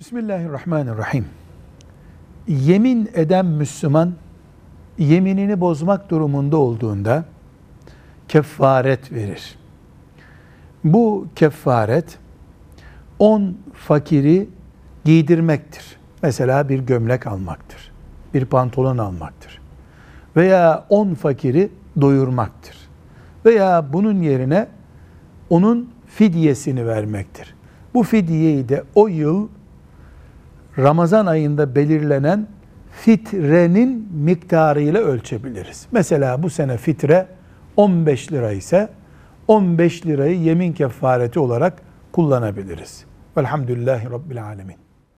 Bismillahirrahmanirrahim. Yemin eden Müslüman yeminini bozmak durumunda olduğunda kefaret verir. Bu kefaret 10 fakiri giydirmektir. Mesela bir gömlek almaktır. Bir pantolon almaktır. Veya 10 fakiri doyurmaktır. Veya bunun yerine onun fidyesini vermektir. Bu fidyeyi de o yıl Ramazan ayında belirlenen fitrenin miktarıyla ölçebiliriz. Mesela bu sene fitre 15 lira ise 15 lirayı yemin kefareti olarak kullanabiliriz. Velhamdülillahi Rabbil Alemin.